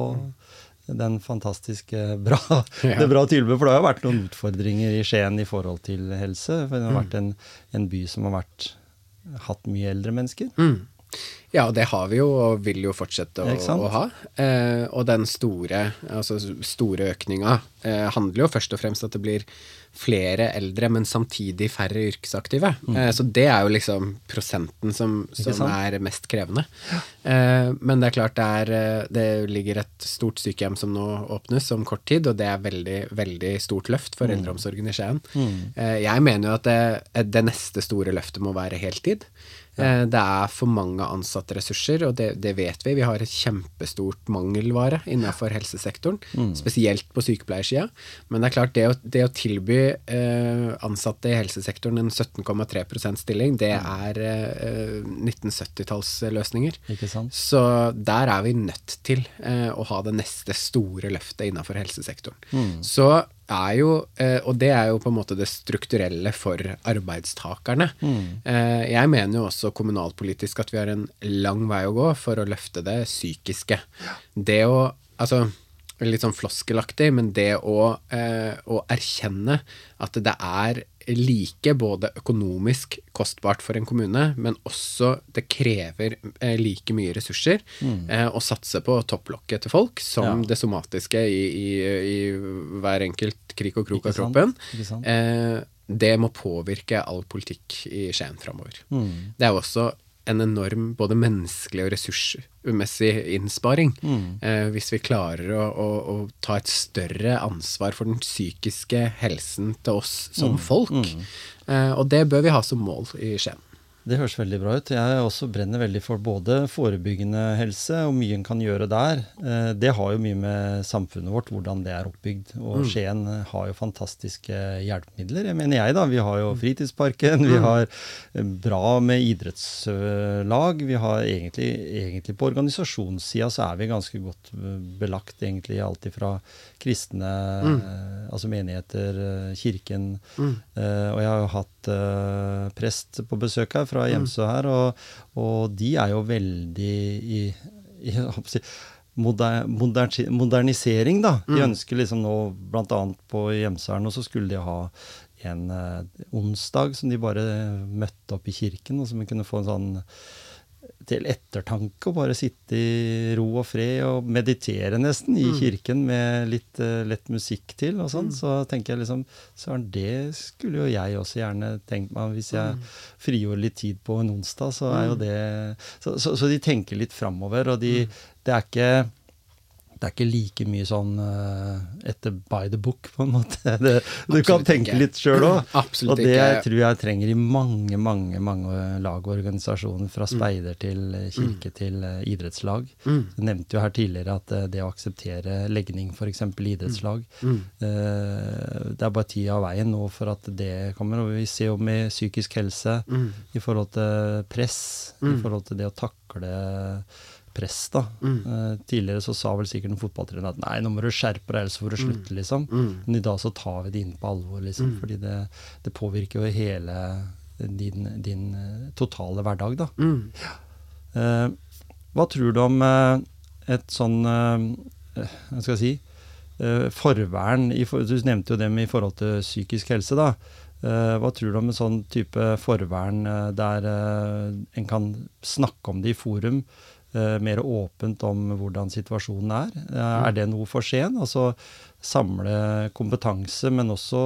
den fantastiske bra, Ja. det bra tilbudet. For det har jo vært noen utfordringer i Skien i forhold til helse. For det har vært en, en by som har vært, hatt mye eldre mennesker. Mm. Ja, og det har vi jo, og vil jo fortsette å, å ha. Eh, og den store, altså store økninga eh, handler jo først og fremst at det blir flere eldre, men samtidig færre yrkesaktive. Eh, så det er jo liksom prosenten som, som Mm. er mest krevende. Eh, men det er klart det, er, eh, det ligger et stort sykehjem som nå åpnes om kort tid, og det er veldig, veldig stort løft for Mm. eldreomsorgen i Skien. Eh, jeg mener jo at det, det neste store løftet må være heltid. Eh, Det er for mange ansatte ressurser, og det, det vet vi. Vi har et kjempestort mangelvare innenfor helsesektoren, spesielt på sykepleiersida. Men det er klart, det å, det å tilby eh, ansatte i helsesektoren en 17,3% stilling, det er eh, 1970-tallsløsninger. Ikke sant? Så der er vi nødt til eh, å ha det neste store løftet innenfor helsesektoren. Mm. Så er jo, eh, og det er jo på en måte det strukturelle for arbeidstakerne. Mm. Eh, jeg mener jo også kommunalpolitisk at vi har en lang vei å gå for å løfte det psykiske. Det å Altså litt sånn floskelaktig, men det å, eh, å erkjenne at det er like både økonomisk kostbart for en kommune, men også det krever eh, like mye ressurser eh, å satse på topplokket til folk som Mm. Ja. det somatiske i, i, i hver enkelt krik og krok av kroppen. Ikke sant? Eh, det må påvirke all politikk i Skien framover. Mm. Det er jo også en enorm både menneskelig og ressursmessig innsparing. Mm. Eh, hvis vi klarer å, å, å, ta et større ansvar for den psykiske helsen til oss som Mm. folk. Eh, og det bør vi ha som mål i Skien. Det høres veldig bra ut. Jeg også brenner veldig for både forebyggende helse og mye en kan gjøre der. Eh, Det har jo mye med samfunnet vårt, hvordan det er oppbygd. Og Skien har jo fantastiske hjelpemidler, jeg mener jeg, da. Vi har jo Fritidsparken, vi har eh, bra med idrettslag. Vi har egentlig, egentlig på organisasjonssida så er vi ganske godt eh, belagt, egentlig alt ifra kristne, mm. altså menigheter, kirken. Mm. og jeg har jo hatt prest på besøk her fra Hjemsø her, og, og de er jo veldig i, i på si, moder, modernisering, da. De ønsker liksom nå, bl.a. på Hjemsø her nå, så skulle de ha en eh, onsdag som de bare møtte opp i kirken, og som vi kunne få en sånn til ettertanke og bare sitte i ro og fred og meditere nesten i kirken med litt uh, lett musikk til og sånn. Så tenker jeg liksom Søren, det skulle jo jeg også gjerne tenkt meg. Hvis jeg frigjorde litt tid på en onsdag, så er jo det Så, så, så de tenker litt framover, og de Det er ikke det er ikke like mye sånn uh, etter by the book, på en måte. Det, du kan tenke ikke. litt sjøl òg. Og det ikke. tror jeg trenger i mange, mange mange lag og organisasjoner. Fra speider til kirke kirke til eh, idrettslag. Du nevnte jo her tidligere at eh, det å akseptere legning, f.eks. idrettslag eh, Det er bare tida av veien nå for at det kommer. Og vi ser jo med psykisk helse i forhold til press, i forhold til det å takle press. da. Eh, tidligere så sa vel sikkert en fotballtrener at nei, nå må du skjerpe deg, ellers får du slutte. liksom. Men i dag så tar vi det inn på alvor, liksom. Fordi det, det påvirker jo hele din, din eh, totale hverdag, da. Eh, hva tror du om et sånn Hva skal jeg si Forvern i, Du nevnte jo det med i forhold til psykisk helse, da. Hva tror du om en sånn type forvern der en kan snakke om det i forum? Eh, mer åpent om hvordan situasjonen er. Eh, er det noe for sent? Altså samle kompetanse, men også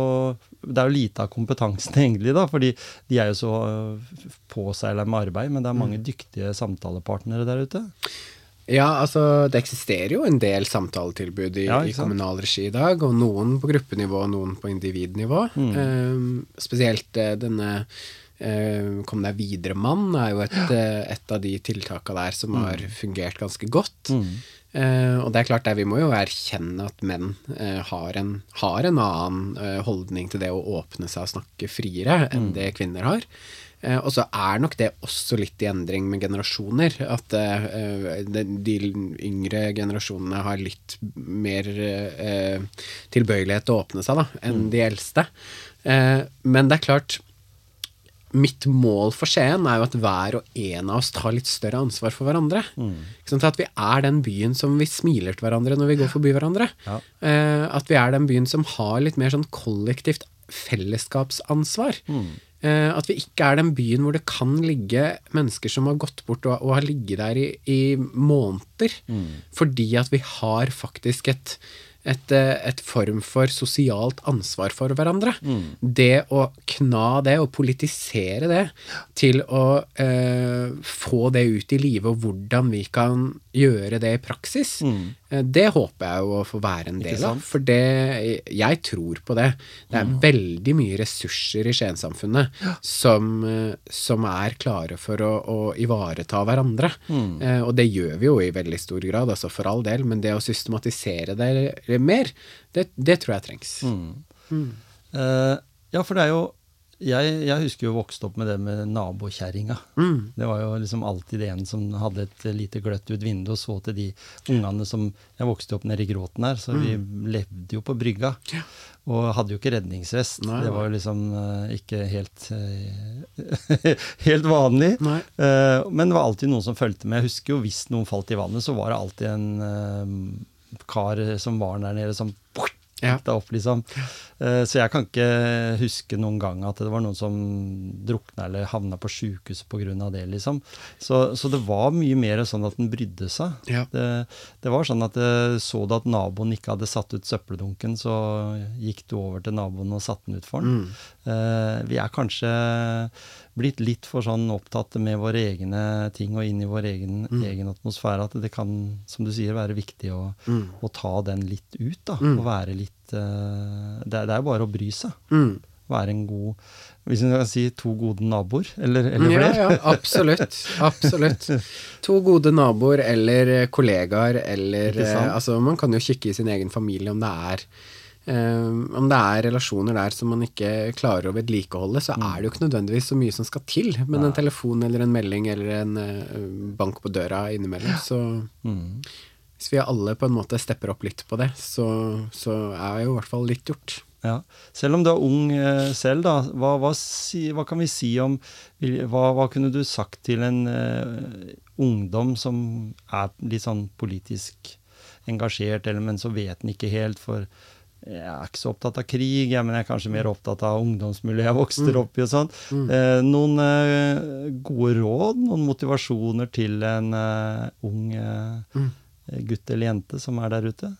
Det er jo lite av kompetansen egentlig, da, fordi de er jo så eh, påseila med arbeid, men det er mange dyktige samtalepartnere der ute. Ja, altså det eksisterer jo en del samtaletilbud i, Ja, i kommunal regi i dag, og noen på gruppenivå og noen på individnivå. Mm. Um, spesielt denne Kom deg videre-mann er jo et, eh, et av de tiltaka der som Mm. har fungert ganske godt. Eh, og det er klart der vi må jo erkjenne at menn uh, har, en, har en annen uh, holdning til det å åpne seg og snakke friere Mm. enn det kvinner har. Eh, og så er nok det også litt i endring med generasjoner. At eh, de, de yngre generasjonene har litt mer eh, tilbøyelighet til å åpne seg da, enn de eldste. Eh, men det er klart Mitt mål for Skien er jo at hver og en av oss tar litt større ansvar for hverandre. Mm. Sånn At vi er den byen som vi smiler til hverandre når vi går forbi hverandre. Ja. Eh, at vi er den byen som har litt mer sånn kollektivt fellesskapsansvar. Eh, at vi ikke er den byen hvor det kan ligge mennesker som har gått bort og, og har ligget der i, i måneder. Fordi at vi har faktisk et, et, eh, et form for sosialt ansvar for hverandre. Det å kna det og politisere det til å eh, få det ut i live, og hvordan vi kan gjøre det i praksis, eh, det håper jeg jo å få være en del av. For det, jeg tror på det. Det er veldig mye ressurser i Skien-samfunnet som, eh, som er klare for å, å ivareta hverandre. Eh, og det gjør vi jo i veldig stor grad, altså for all del, men det å systematisere det mer, det, det tror jeg trengs. Eh, ja, for det er jo jeg, jeg husker jo vokste opp med det med nabokjerringa. Det var jo liksom alltid en som hadde et lite gløtt ut vindu og så til de ungene som Jeg vokste opp nede i Gråten her, så vi levde jo på brygga. Og hadde jo ikke redningsvest. Nei, det var jo liksom uh, ikke helt uh, helt vanlig. Eh, men det var alltid noen som fulgte med. Jeg husker jo hvis noen falt i vannet, så var det alltid en kar som var der nede som Ja. opp, liksom. Eh, Så jeg kan ikke huske noen gang at det var noen som drukna eller havna på sjukehuset pga. det, liksom. Så, så det var mye mer sånn at den brydde seg. Ja. Det, det var sånn at eh, så du at naboen ikke hadde satt ut søppeldunken, så gikk du over til naboen og satte den ut for den. eh, vi er kanskje blitt litt for sånn opptatt med våre egne ting og inn i vår egen, Mm. egen atmosfære at det kan, som du sier, være viktig å, Mm. å ta den litt ut. da, Mm. Og være litt uh, det, er- det jo bare å bry seg. Mm. Være en god Hvis vi kan si to gode naboer, eller, eller flere. ja, absolutt. Absolutt. To gode naboer eller eh, kollegaer eller eh, Altså, man kan jo kikke i sin egen familie om det er eh, om det er relasjoner der som man ikke klarer å vedlikeholde, så er det jo ikke nødvendigvis så mye som skal til. Men en telefon eller en melding eller en eh, bank på døra innimellom, så Mm. hvis vi alle på en måte stepper opp litt på det, så, så er jo i hvert fall litt gjort. Ja. Selv om du er ung eh, selv, da, hva, hva, si, hva kan vi si om hva, hva kunne du sagt til en uh, ungdom som er litt sånn politisk engasjert, eller, men så vet den ikke helt, for jeg er ikke så opptatt av krig, jeg, men jeg er kanskje mer opptatt av ungdomsmiljøet jeg vokste opp i og sånn. Eh, noen eh, gode råd, noen motivasjoner til en eh, ung eh, gutt eller jente som er der ute?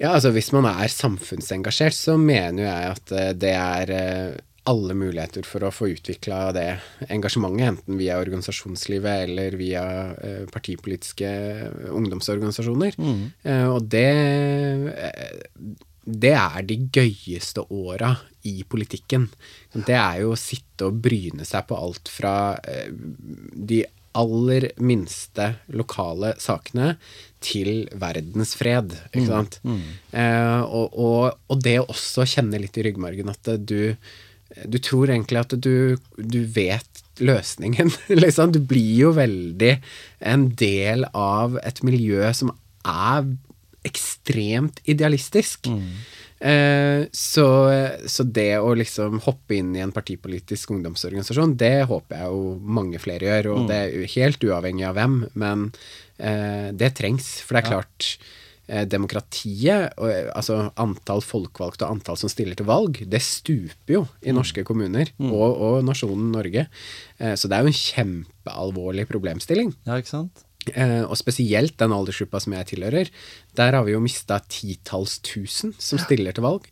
Ja, altså hvis man er samfunnsengasjert, så mener jeg at eh, det er eh, alle muligheter for å få utvikla det engasjementet, enten via organisasjonslivet eller via eh, partipolitiske ungdomsorganisasjoner. Mm. og det eh, det er de gøyeste åra i politikken. Det er jo å sitte og bryne seg på alt fra eh, de aller minste lokale sakene til verdensfred, ikke sant. Eh, og, og, og det å også kjenne litt i ryggmargen at du du tror egentlig at du, du vet løsningen, liksom. Du blir jo veldig en del av et miljø som er ekstremt idealistisk. Eh, så, så det å liksom hoppe inn i en partipolitisk ungdomsorganisasjon, det håper jeg jo mange flere gjør, og det er helt uavhengig av hvem, men eh, det trengs. For det er klart eh, demokratiet, og, eh, altså antall folkevalgte og antall som stiller til valg, det stuper jo i norske kommuner og, og nasjonen Norge. Eh, så det er jo en kjempealvorlig problemstilling. Ja, ikke sant? Eh, og spesielt den aldersgruppa som jeg tilhører, der har vi jo mista titalls tusen som stiller til valg.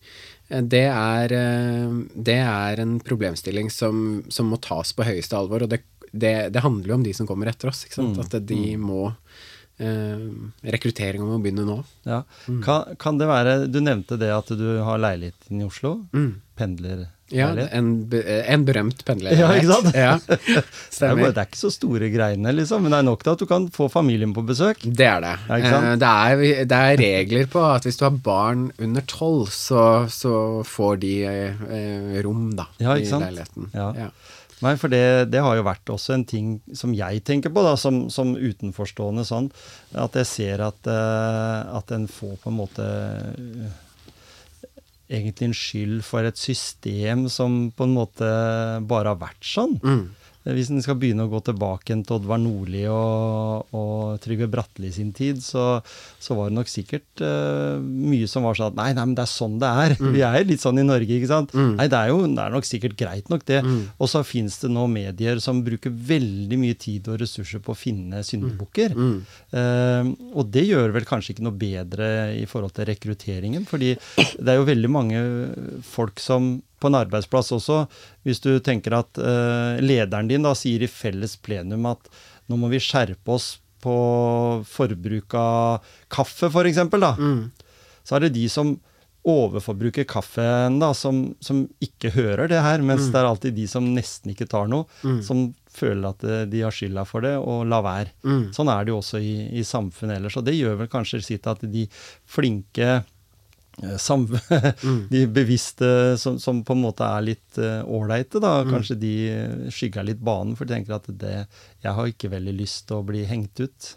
Eh, det, er, eh, det er en problemstilling som, som må tas på høyeste alvor, og det, det, det handler jo om de som kommer etter oss. Sant? At de må eh, Rekrutteringa må begynne nå. Ja. Kan, kan det være Du nevnte det at du har leiligheten i Oslo. Pendler Ja, en, en berømt pendler. Ja, ikke sant? Ja, det, er bare, det er ikke så store greiene, liksom, men det er nok til at du kan få familien på besøk. Det er det. Ja? Eh, Det er, det er regler på at hvis du har barn under tolv, så, så får de eh, rom, da, Ja, i leiligheten. Ja. Nei, for det, det har jo vært også en ting som jeg tenker på, da, som, som utenforstående sånn, at jeg ser at, eh, at en får på en måte eh, egentlig en skyld for et system som på en måte bare har vært sånn. Mm. Hvis en skal begynne å gå tilbake til Oddvar Nordli og, og Trygve Bratteli sin tid, så, så var det nok sikkert uh, mye som var sånn at nei, nei, men det er sånn det er. Vi er litt sånn i Norge, ikke sant. Nei, det er jo det er nok sikkert greit nok, det. Og så fins det nå medier som bruker veldig mye tid og ressurser på å finne syndebukker. Uh, og det gjør vel kanskje ikke noe bedre i forhold til rekrutteringen, fordi det er jo veldig mange folk som på en arbeidsplass også, hvis du tenker at eh, lederen din da sier i felles plenum at nå må vi skjerpe oss på forbruk av kaffe, f.eks., da. Så er det de som overforbruker kaffen, da, som, som ikke hører det her, mens det er alltid de som nesten ikke tar noe, som føler at eh, de har skylda for det, og la være. Sånn er det jo også i, i samfunnet ellers. Og det gjør vel kanskje sitt at de flinke eh, mm. De bevisste som, som på en måte er litt ålreite, da. Kanskje de eh, skygger litt banen, for de tenker at det Jeg har ikke veldig lyst til å bli hengt ut.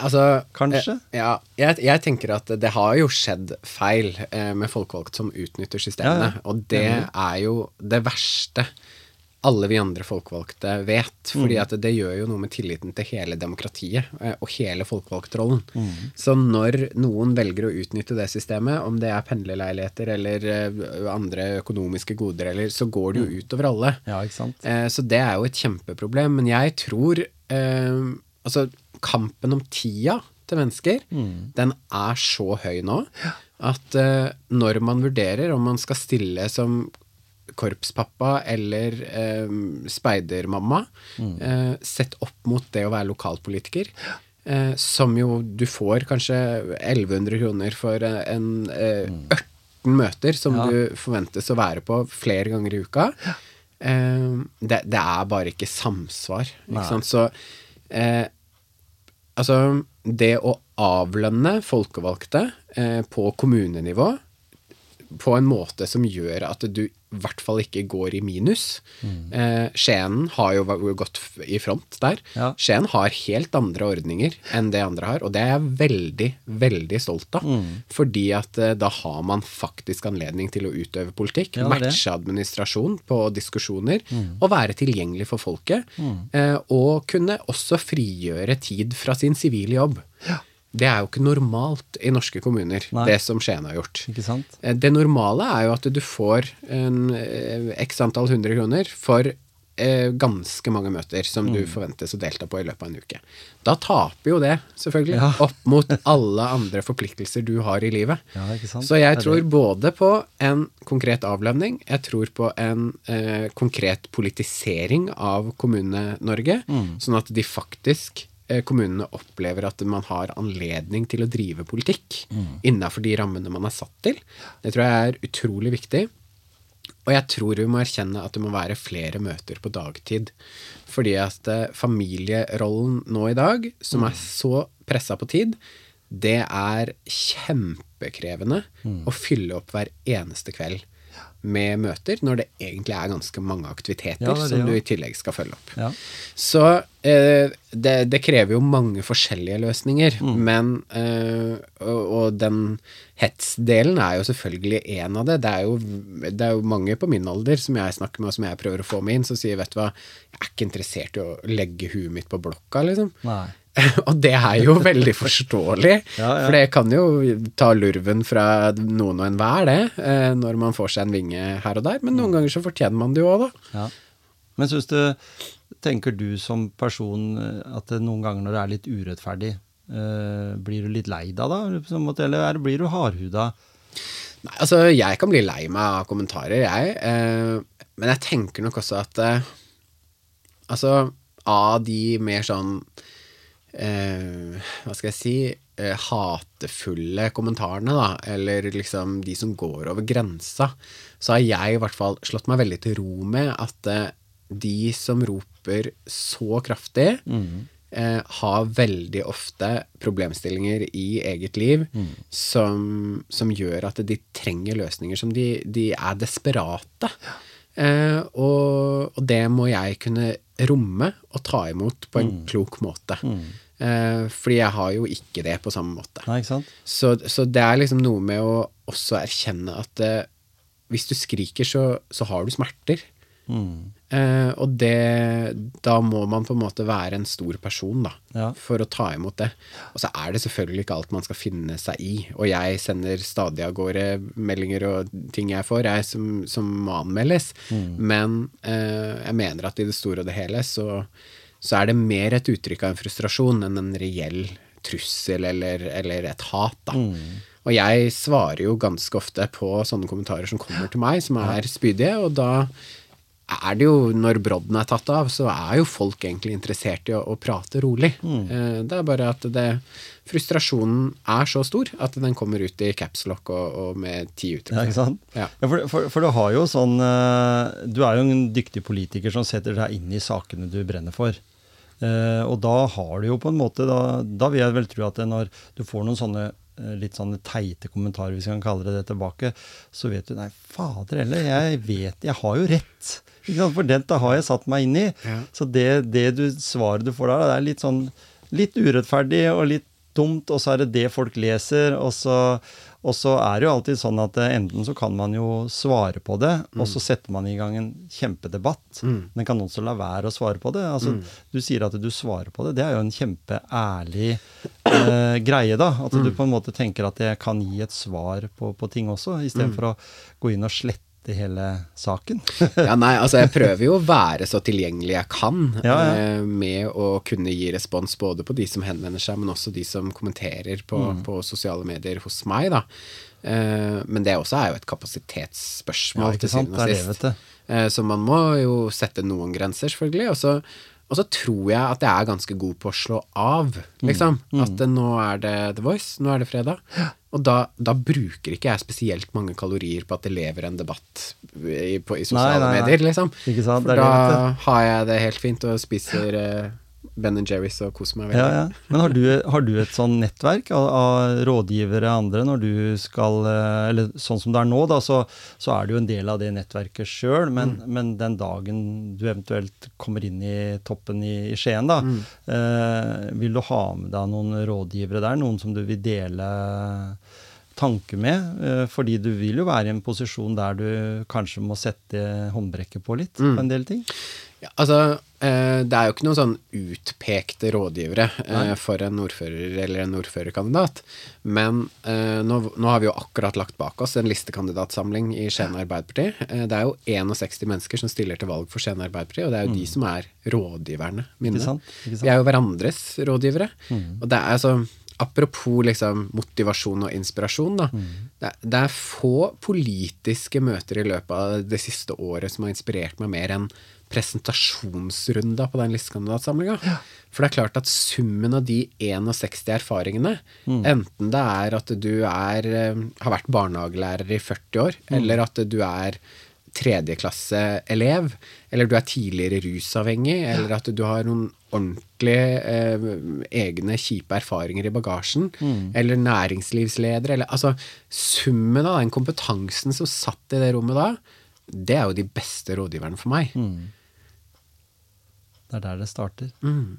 Altså, Kanskje? eh, Ja, jeg, jeg tenker at det har jo skjedd feil eh, med folkevalgte som utnytter systemene. Ja, ja. Og det er jo det verste alle vi andre folkevalgte vet. Fordi Mm. at det gjør jo noe med tilliten til hele demokratiet eh, og hele folkevalgtrollen. Mm. Så når noen velger å utnytte det systemet, om det er pendlerleiligheter eller eh, andre økonomiske goder, eller, så går det Mm. jo utover alle. Ja? Eh, Så det er jo et kjempeproblem. Men jeg tror eh, Altså, kampen om tida til mennesker, den er så høy nå at uh, når man vurderer om man skal stille som korpspappa eller eh, speidermamma, eh, sett opp mot det å være lokalpolitiker. Eh, som jo du får kanskje 1100 kroner for en eh, 18 møter som Ja. du forventes å være på flere ganger i uka. Eh, det, det er bare ikke samsvar. Ikke? Så eh, altså Det å avlønne folkevalgte eh, på kommunenivå på en måte som gjør at du i hvert fall ikke går i minus. Eh, Skien har jo gått i front der. Ja. Skien har helt andre ordninger enn det andre har, og det er jeg veldig, veldig stolt av. Fordi at eh, da har man faktisk anledning til å utøve politikk, Ja, matche administrasjon på diskusjoner, og være tilgjengelig for folket. Eh, og kunne også frigjøre tid fra sin sivile jobb. Det er jo ikke normalt i norske kommuner, Nei. det som Skien har gjort. Eh, Det normale er jo at du får en eh, x antall hundre kroner for eh, ganske mange møter som Mm. du forventes å delta på i løpet av en uke. Da taper jo det, selvfølgelig, Ja. opp mot alle andre forpliktelser du har i livet. Ja? Så jeg tror både på en konkret avlønning, jeg tror på en eh, konkret politisering av Kommune-Norge, Mm. sånn at de faktisk kommunene opplever at man har anledning til å drive politikk Mm. innafor de rammene man er satt til. Det tror jeg er utrolig viktig. Og jeg tror vi må erkjenne at det må være flere møter på dagtid. Fordi at eh, familierollen nå i dag, som er så pressa på tid, det er kjempekrevende å fylle opp hver eneste kveld med møter, når det egentlig er ganske mange aktiviteter Ja, det det, som du i tillegg skal følge opp. Ja. Så eh, det, det krever jo mange forskjellige løsninger, Mm. men eh, og, og den hetsdelen er jo selvfølgelig en av det. Det er, jo, det er jo mange på min alder som jeg snakker med, og som jeg prøver å få med inn, som sier vet du hva, jeg er ikke interessert i å legge huet mitt på blokka, liksom. Nei. og det er jo veldig forståelig, Ja, ja. for det kan jo ta lurven fra noen og enhver, det, eh, når man får seg en vinge her og der, men Mm. noen ganger så fortjener man det jo òg, da. Ja. Men syns du Tenker du som person eh, at noen ganger når det er litt urettferdig, eh, blir du litt lei deg da? Eller er, blir du hardhuda? Nei, altså, jeg kan bli lei meg av kommentarer, jeg. Men jeg tenker nok også at Altså, av de mer sånn eh, Hva skal jeg si? Eh, hatefulle kommentarene, da, eller liksom de som går over grensa, så har jeg i hvert fall slått meg veldig til ro med at eh, de som roper så kraftig, eh, har veldig ofte problemstillinger i eget liv som, som gjør at de trenger løsninger som de, de er desperate. Eh, og, og det må jeg kunne romme og ta imot på en klok måte. Eh, fordi jeg har jo ikke det på samme måte. Nei, ikke? Så, så det er liksom noe med å også erkjenne at eh, hvis du skriker, så, så har du smerter. Mm. Eh, og det Da må man på en måte være en stor person, da, Ja. for å ta imot det. Og så er det selvfølgelig ikke alt man skal finne seg i. Og jeg sender stadig av gårde meldinger og ting jeg får, jeg som, som må anmeldes. Men eh, jeg mener at i det store og det hele så, så er det mer et uttrykk av en frustrasjon enn en reell trussel eller, eller et hat, da. Og jeg svarer jo ganske ofte på sånne kommentarer som kommer til meg, som er spydige, og da er det jo, når brodden er tatt av, så er jo folk egentlig interessert i å, å prate rolig. Mm. Det er bare at det, frustrasjonen er så stor at den kommer ut i capslock og, og med ti uttrykk. Ja, ikke sant? Ja. Ja, for, for, for du har jo sånn eh, Du er jo en dyktig politiker som setter deg inn i sakene du brenner for. Eh, og da har du jo på en måte Da, da vil jeg vel tro at når du får noen sånne eh, litt sånne teite kommentarer, hvis vi kan kalle det det tilbake, så vet du Nei, fader heller, jeg vet Jeg har jo rett. For dette har jeg satt meg inn i. Ja. Så det, det du, svaret du får der, det er litt sånn litt urettferdig og litt dumt, og så er det det folk leser, og så, og så er det jo alltid sånn at eh, enten så kan man jo svare på det, og så setter man i gang en kjempedebatt. Men kan også la være å svare på det. Altså, Du sier at du svarer på det. Det er jo en kjempeærlig eh, greie, da. At du på en måte tenker at jeg kan gi et svar på, på ting også, istedenfor for å gå inn og slette hele saken. Ja, nei, altså jeg prøver jo å være så tilgjengelig jeg kan Ja, ja. eh, med å kunne gi respons både på de som henvender seg, men også de som kommenterer på, Mm. på sosiale medier hos meg, da. Eh, men det også er jo et kapasitetsspørsmål ja, til syvende og sist. Eh, Så man må jo sette noen grenser, selvfølgelig. Og så, og så tror jeg at jeg er ganske god på å slå av, liksom. At eh, nå er det The Voice, nå er det fredag. Og da, da bruker ikke jeg spesielt mange kalorier på at det lever en debatt i, på, i sosiale Nei, nei, nei. medier, liksom. For da har jeg det helt fint og spiser eh, Ben Jerry's og kose meg Ja, veldig. ja. Men har du, har du et sånn nettverk av, av rådgivere andre når du skal eh, Eller sånn som det er nå, da, så, så er du jo en del av det nettverket sjøl, men, men den dagen du eventuelt kommer inn i toppen i, i Skien, da, eh, vil du ha med deg noen rådgivere der? Noen som du vil dele tanke med? Eh, fordi du vil jo være i en posisjon der du kanskje må sette håndbrekket på litt på en del ting. Ja, altså, eh, det er jo ikke noen sånn utpekte rådgivere Nei. for en ordfører eller en ordførerkandidat. Men eh, nå, nå har vi jo akkurat lagt bak oss en listekandidatsamling i Skien Arbeiderparti. Eh, det er jo 61 mennesker som stiller til valg for Skien Arbeiderparti, og det er jo de som er rådgiverne mine. Ikke sant? Ikke sant? Vi er jo hverandres rådgivere. Og det er altså Apropos liksom motivasjon og inspirasjon, da. Det, er, det er få politiske møter i løpet av det siste året som har inspirert meg mer enn presentasjonsrunda på den listekandidatsamlinga. For det er klart at summen av de 61 erfaringene, enten det er at du er, eh, har vært barnehagelærer i 40 år, eller at du er tredjeklasseelev, eller du er tidligere rusavhengig, eller at du har noen ordentlige eh, egne kjipe erfaringer i bagasjen, eller næringslivsleder, eller altså Summen av den kompetansen som satt i det rommet da, det er jo de beste rådgiverne for meg. Det er der det starter. Mm.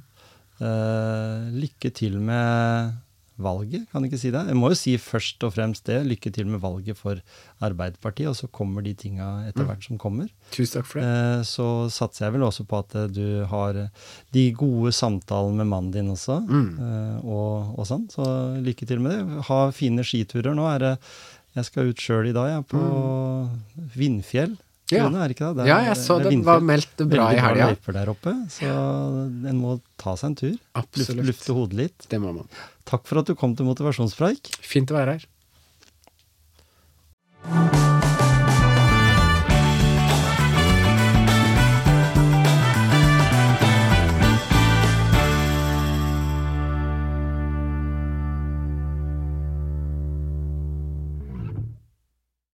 Uh, lykke til med valget, kan jeg ikke si det? Jeg må jo si først og fremst det. Lykke til med valget for Arbeiderpartiet, og så kommer de tinga etter hvert som kommer. Tusen takk for det. Eh, så satser jeg vel også på at eh, du har de gode samtalene med mannen din også, mm. og, og sånn. Så lykke til med det. Ha fine skiturer. Nå er det Jeg skal ut sjøl i dag, jeg, på Vindfjell. Ja. Er det ikke det? Det er- Ja, jeg så det det var meldt bra i Veldig bra løyper der oppe, så en må ta seg en tur. Lufte, Absolutt. lufte hodet litt. Det må man. Takk for at du kom til motivasjonspreik. Fint å være her.